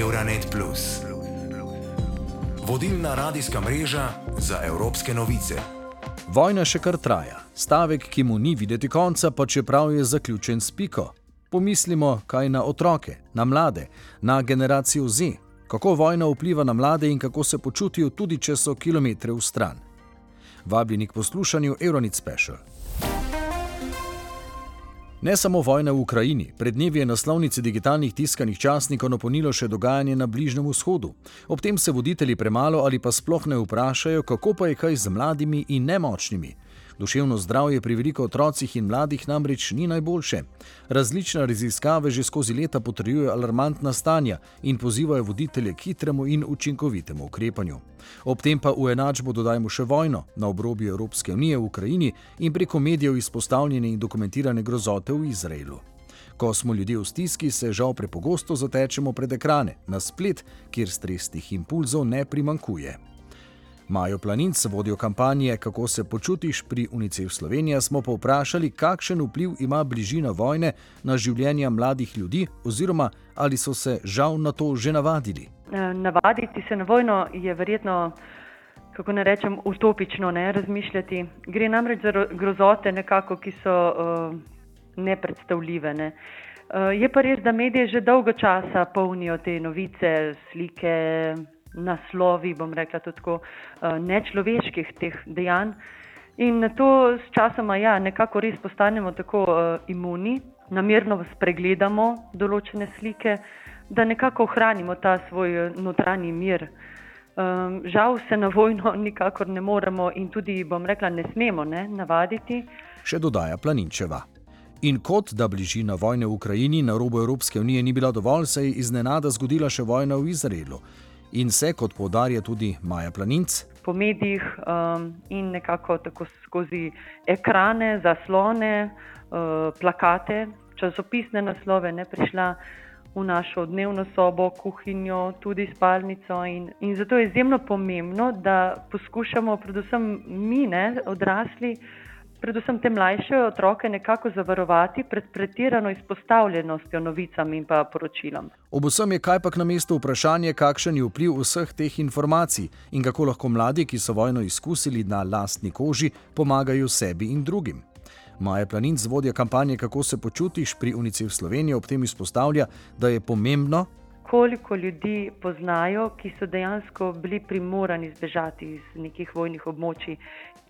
Euronet. Vodilna radijska mreža za evropske novice. Vojna še kar traja. Stavek, ki mu ni videti konca, pa čeprav je zaključen s piko. Pomislimo, kaj na otroke, na mlade, na generacijo Z, kako vojna vpliva na mlade in kako se počutijo, tudi če so kilometre v stran. Vabljeni k poslušanju Euronet Special. Ne samo vojna v Ukrajini, pred dnevi je naslovnici digitalnih tiskanih časnikov napolnilo še dogajanje na Bližnjem vzhodu. Ob tem se voditelji premalo ali pa sploh ne vprašajo, kako pa je kaj z mladimi in nemočnimi. Duševno zdravje pri veliko otrocih in mladih namreč ni najboljše. Različne raziskave že skozi leta potrjujejo alarmantna stanja in pozivajo voditelje k hitremu in učinkovitemu ukrepanju. Ob tem pa v enačbo dodajmo še vojno na obrobju Evropske unije v Ukrajini in preko medijev izpostavljene in dokumentirane grozote v Izraelu. Ko smo ljudje v stiski, se žal prepogosto zatečemo pred ekrane, na splet, kjer stresnih impulzov ne primankuje. Majo Planinc, vodjo kampanje Kako se počutiš pri UNICEF Slovenija, smo pa vprašali, kakšen vpliv ima bližina vojne na življenja mladih ljudi, oziroma ali so se žal na to že navadili. Eh, navaditi se na vojno je verjetno, kako ne rečem, utopično ne razmišljati. Gre namreč za grozote, nekako, ki so uh, nepredstavljive. Ne. Uh, je pa res, da medije že dolgo časa polnijo te novice, slike naslovi, bom rekla tako, eh, nečloveških teh dejanj. In na to s časoma ja, nekako res postanemo tako uh, imuni, namerno spregledamo določene slike, da nekako ohranimo ta svoj eh, notranji mir. Um, žal se na vojno nikakor ne moremo in tudi, bom rekla, ne smemo ne, navaditi. Še dodaja Planinčeva. In kot da bližina vojne v Ukrajini na robu Evropske unije ni bila dovolj, se je iznenada zgodila še vojna v Izraelu in se, kot povdarja tudi Maja Planinc. Po medijih um, in nekako tako skozi ekrane, zaslone, uh, plakate, časopisne naslove, ne prišla v našo dnevno sobo, kuhinjo, tudi spalnico. In, in zato je izjemno pomembno, da poskušamo, predvsem mi, ne, odrasli, uh, predvsem te mlajše otroke nekako zavarovati pred pretirano izpostavljenostjo novicam in pa poročilom. Ob vsem je kaj pa na mestu vprašanje, kakšen je vpliv vseh teh informacij in kako lahko mladi, ki so vojno izkusili na lastni koži, pomagajo sebi in drugim. Maja Planinc, vodja kampanje Kako se počutiš pri UNICEF Sloveniji, ob tem izpostavlja, da je pomembno, koliko ljudi poznajo, ki so dejansko bili primorani zbežati iz nekih vojnih območij.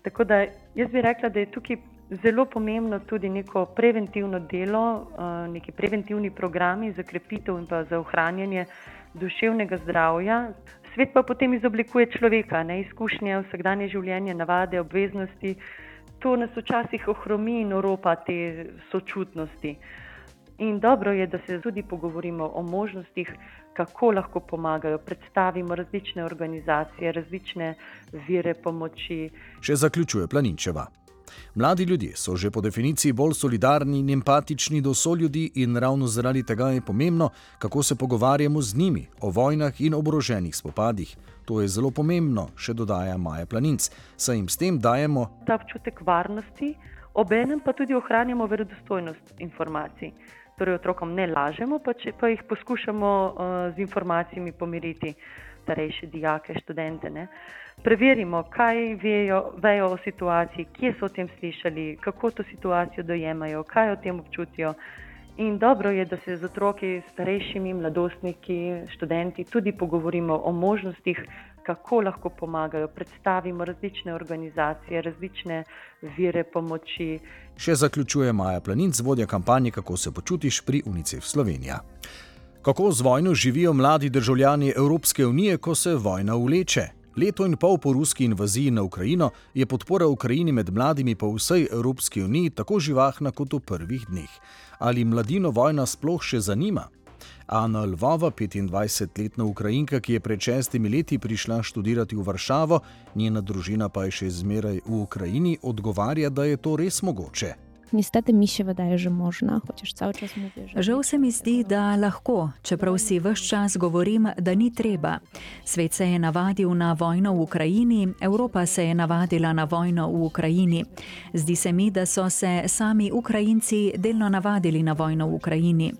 Tako da jaz bi rekla, da je tukaj zelo pomembno tudi neko preventivno delo, eh, neki preventivni programi za krepitev in pa za ohranjanje duševnega zdravja. Svet pa potem izoblikuje človeka, ne izkušnje, vsakdanje življenje, navade, obveznosti. To nas včasih ohromi in oropa te sočutnosti. In dobro je, da se tudi pogovorimo o možnostih, kako lahko pomagajo. Predstavimo različne organizacije, različne vire pomoči. Še zaključuje Planinčeva. Mladi ljudje so že po definiciji bolj solidarni in empatični do soljudi, in ravno zaradi tega je pomembno, kako se pogovarjamo z njimi o vojnah in oboroženih spopadih. To je zelo pomembno, še dodaja Maja Planinc, saj jim s tem dajemo ta občutek varnosti, obenem pa tudi ohranjamo verodostojnost informacij torej otrokom ne lažemo, pa, če, pa jih poskušamo uh, z informacijami pomiriti, starejše dijake, študente. Ne. Preverimo, kaj vejo, vejo o situaciji, kje so o tem slišali, kako to situacijo dojemajo, kaj o tem občutijo. In dobro je, da se z otroki, starejšimi, mladostniki, študenti tudi pogovorimo o možnostih, kako lahko pomagajo. Predstavimo različne organizacije, različne vire pomoči. Še zaključuje Maja Planinc, vodja kampanje Kako se počutiš pri UNICEF Slovenija. Kako z vojno živijo mladi državljani Evropske unije, ko se vojna vleče? Leto in pol po ruski invaziji na Ukrajino je podpora Ukrajini med mladimi po vsej Evropski uniji tako živahna kot v prvih dneh. Ali mladino vojna sploh še zanima? Ana Lvova, 25-letna Ukrajinka, ki je pred šestimi leti prišla študirati v Varšavo, njena družina pa je še zmeraj v Ukrajini, odgovarja, da je to res mogoče. Niestety mi się wydaje, że można, chociaż cały czas mówię, że. Žal se mi zdi, da lahko, čeprav si vse čas govorim, da ni treba. Svet se je navadil na vojno v Ukrajini, Evropa se je navadila na vojno v Ukrajini. Zdi se mi, da so se sami Ukrajinci delno navadili na vojno v Ukrajini.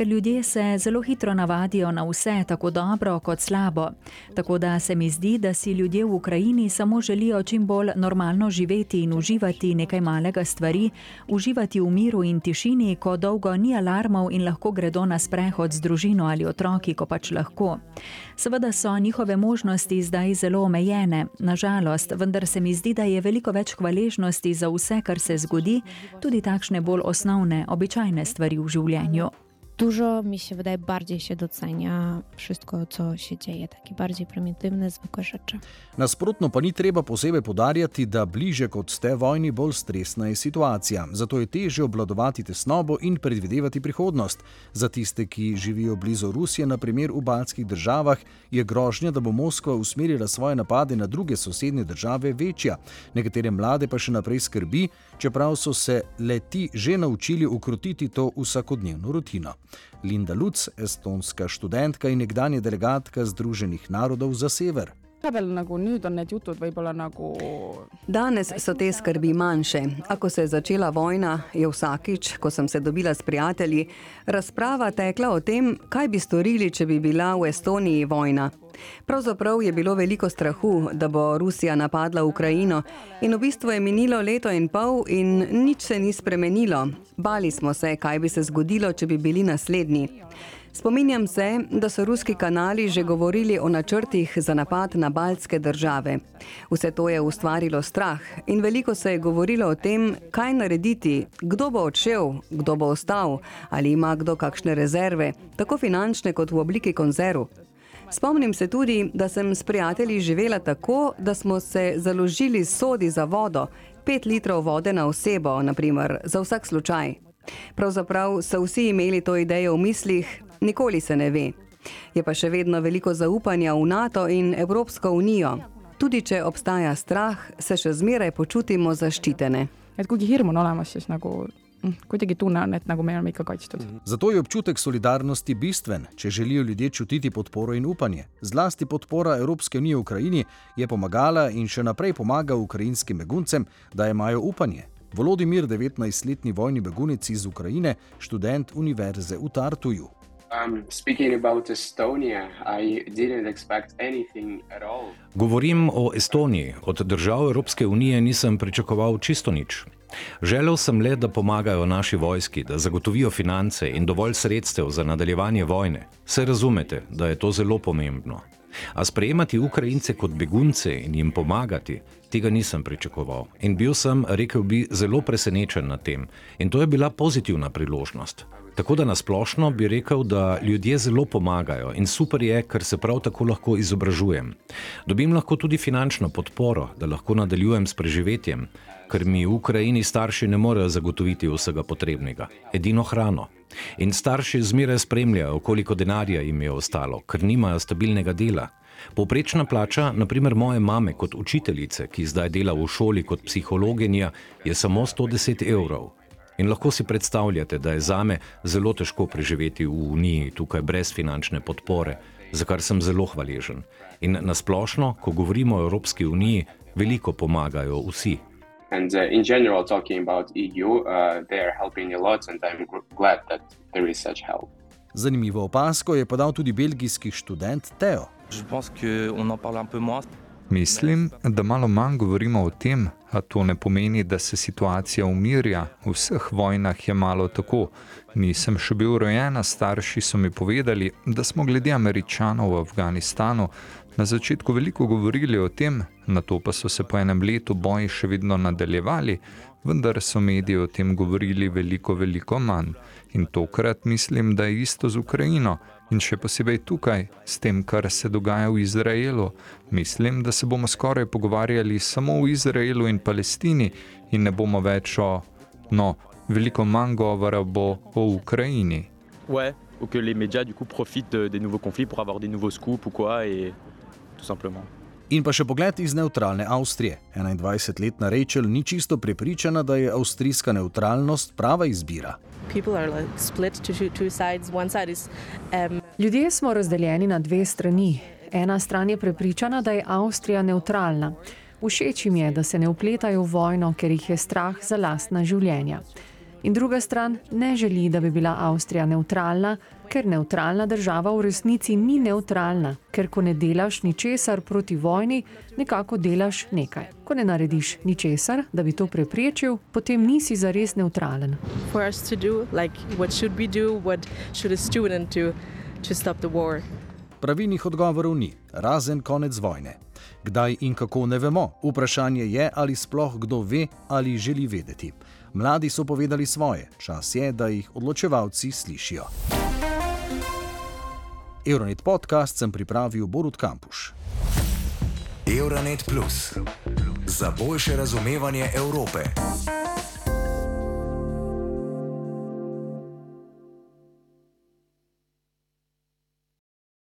Ker ljudje se zelo hitro navadijo na vse, tako dobro kot slabo. Tako da se mi zdi, da si ljudje v Ukrajini samo želijo čim bolj normalno živeti in uživati nekaj malega stvari, uživati v miru in tišini, ko dolgo ni alarmov in lahko gredo na sprehod z družino ali otroki, ko pač lahko. Seveda so njihove možnosti zdaj zelo omejene, nažalost, vendar se mi zdi, da je veliko več hvaležnosti za vse, kar se zgodi, tudi takšne bolj osnovne, običajne stvari v življenju. Dużo mi się wydaje, bardziej się docenia wszystko, co się dzieje, takie bardziej prymitywne, zwykłe rzeczy. Nasprotno pa ni treba posebej podarjati, da bliže kot ste vojni, bolj stresna je situacija. Zato je teže obvladovati tesnobo in predvidevati prihodnost. Za tiste, ki živijo blizu Rusije, naprimer v baltskih državah, je grožnja, da bo Moskva usmerila svoje napade na druge sosednje države, večja. Nekatere mlade pa še naprej skrbi, čeprav so se leti že naučili ukrotiti to vsakodnevno rutino. Linda Luc, estonska študentka in nekdanja delegatka Združenih narodov za sever. Vahepeal nagu nüüd on need jutud võib-olla nagu Danes so te skrbi manjše. A ko se je začela vojna, je vsakič, ko sem se dobila s prijatelji, razprava tekla o tem, kaj bi storili, če bi bila v Estoniji vojna. Pravzaprav je bilo veliko strahu, da bo Rusija napadla Ukrajino, in v bistvu je minilo leto in pol, in nič se ni spremenilo. Bali smo se, kaj bi se zgodilo, če bi bili naslednji. Spominjam se, da so ruski kanali že govorili o načrtih za napad na baltske države. Vse to je ustvarilo strah in veliko se je govorilo o tem, kaj narediti, kdo bo odšel, kdo bo ostal, ali ima kdo kakšne rezerve, tako finančne kot v obliki konzerv. Spomnim se tudi, da sem s prijatelji živela tako, da smo se založili sodi za vodo, pet litrov vode na osebo, naprimer, za vsak slučaj. Pravzaprav so vsi imeli to idejo v mislih, nikoli se ne ve. Je pa še vedno veliko zaupanja v NATO in Evropsko unijo. Tudi če obstaja strah, se še zmeraj počutimo zaščitene. et kuigi hirm on olemas, siis nagu mm, kuidagi tunne on, et nagu me oleme ikka kaitstud. Zato je občutek solidarnosti bistven, če želijo ljudje čutiti podporo in upanje. Zlasti podpora Evropske unije Ukrajini je pomagala in še naprej pomaga ukrajinskim beguncem, da imajo upanje. Volodimir, 19-letni vojni begunec iz Ukrajine, študent univerze v Tartuju. Um. Govorim o Estoniji. Od držav Evropske unije nisem pričakoval čisto nič. Želel sem le, da pomagajo naši vojski, da zagotovijo finance in dovolj sredstev za nadaljevanje vojne. Se razumete, da je to zelo pomembno. A sprejemati Ukrajince kot begunce in jim pomagati, tega nisem pričakoval. In bil sem, rekel bi, zelo presenečen nad tem. In to je bila pozitivna priložnost. Tako da nasplošno bi rekel, da ljudje zelo pomagajo in super je, ker se prav tako lahko izobražujem. Dobim lahko tudi finančno podporo, da lahko nadaljujem s preživetjem, ker mi v Ukrajini starši ne morejo zagotoviti vsega potrebnega, edino hrano. In starši zmeraj spremljajo, koliko denarja jim je ostalo, ker nimajo stabilnega dela. Povprečna plača, naprimer moje mame kot učiteljice, ki zdaj dela v šoli kot psihologinja, je samo 110 evrov. In lahko si predstavljate, da je zame zelo težko preživeti v Uniji tukaj brez finančne podpore, za kar sem zelo hvaležen. In nasplošno, ko govorimo o Evropski uniji, veliko pomagajo vsi. And uh, in general, talking about EU, uh, they are helping a lot, and I'm glad that there is such help. Zanimivo opasko je podal tudi belgijski študent Teo. Je pense qu'on en parle un peu moins. Mislim, da malo manj govorimo o tem, a to ne pomeni, da se situacija umirja. V vseh vojnah je malo tako. Nisem še bil rojena, starši so mi povedali, da smo glede američanov v Afganistanu na začetku veliko govorili o tem, na to pa so se po enem letu boji še vedno nadaljevali, vendar so mediji o tem govorili veliko, veliko manj. In tokrat mislim, da je isto z Ukrajino. In še posebej tukaj, s tem, kar se dogaja v Izraelu. Mislim, da se bomo skoraj pogovarjali samo o Izraelu in Palestini in ne bomo več o, no, veliko manj govora bo o Ukrajini. Ouais, ou que les médias du coup profitent de- des nouveaux conflits pour avoir des nouveaux scoops ou quoi, et tout simplement. In pa še pogled iz neutralne Avstrije. 21-letna Rachel ni čisto prepričana, da je avstrijska neutralnost prava izbira. um, Ljudje smo razdeljeni na dve strani. Ena stran je prepričana, da je Avstrija neutralna. Všeč jim je, da se ne upletajo v vojno, ker jih je strah za lastna življenja. In druga stran ne želi, da bi bila Avstrija neutralna, ker neutralna država v resnici ni neutralna, ker ko ne delaš ničesar proti vojni, nekako delaš nekaj. Ko ne narediš ničesar, da bi to preprečil, potem nisi zares neutralen. For us to do, like, what should we do? What should a student do to stop the war? Pravilnih odgovorov ni, razen konec vojne. Kdaj in kako ne vemo, vprašanje je, ali sploh kdo ve ali želi vedeti. Mladi so povedali svoje, čas je, da jih odločevalci slišijo. Euronet podcast sem pripravil Borut Kampuš. Euronet Plus za boljše razumevanje Evrope.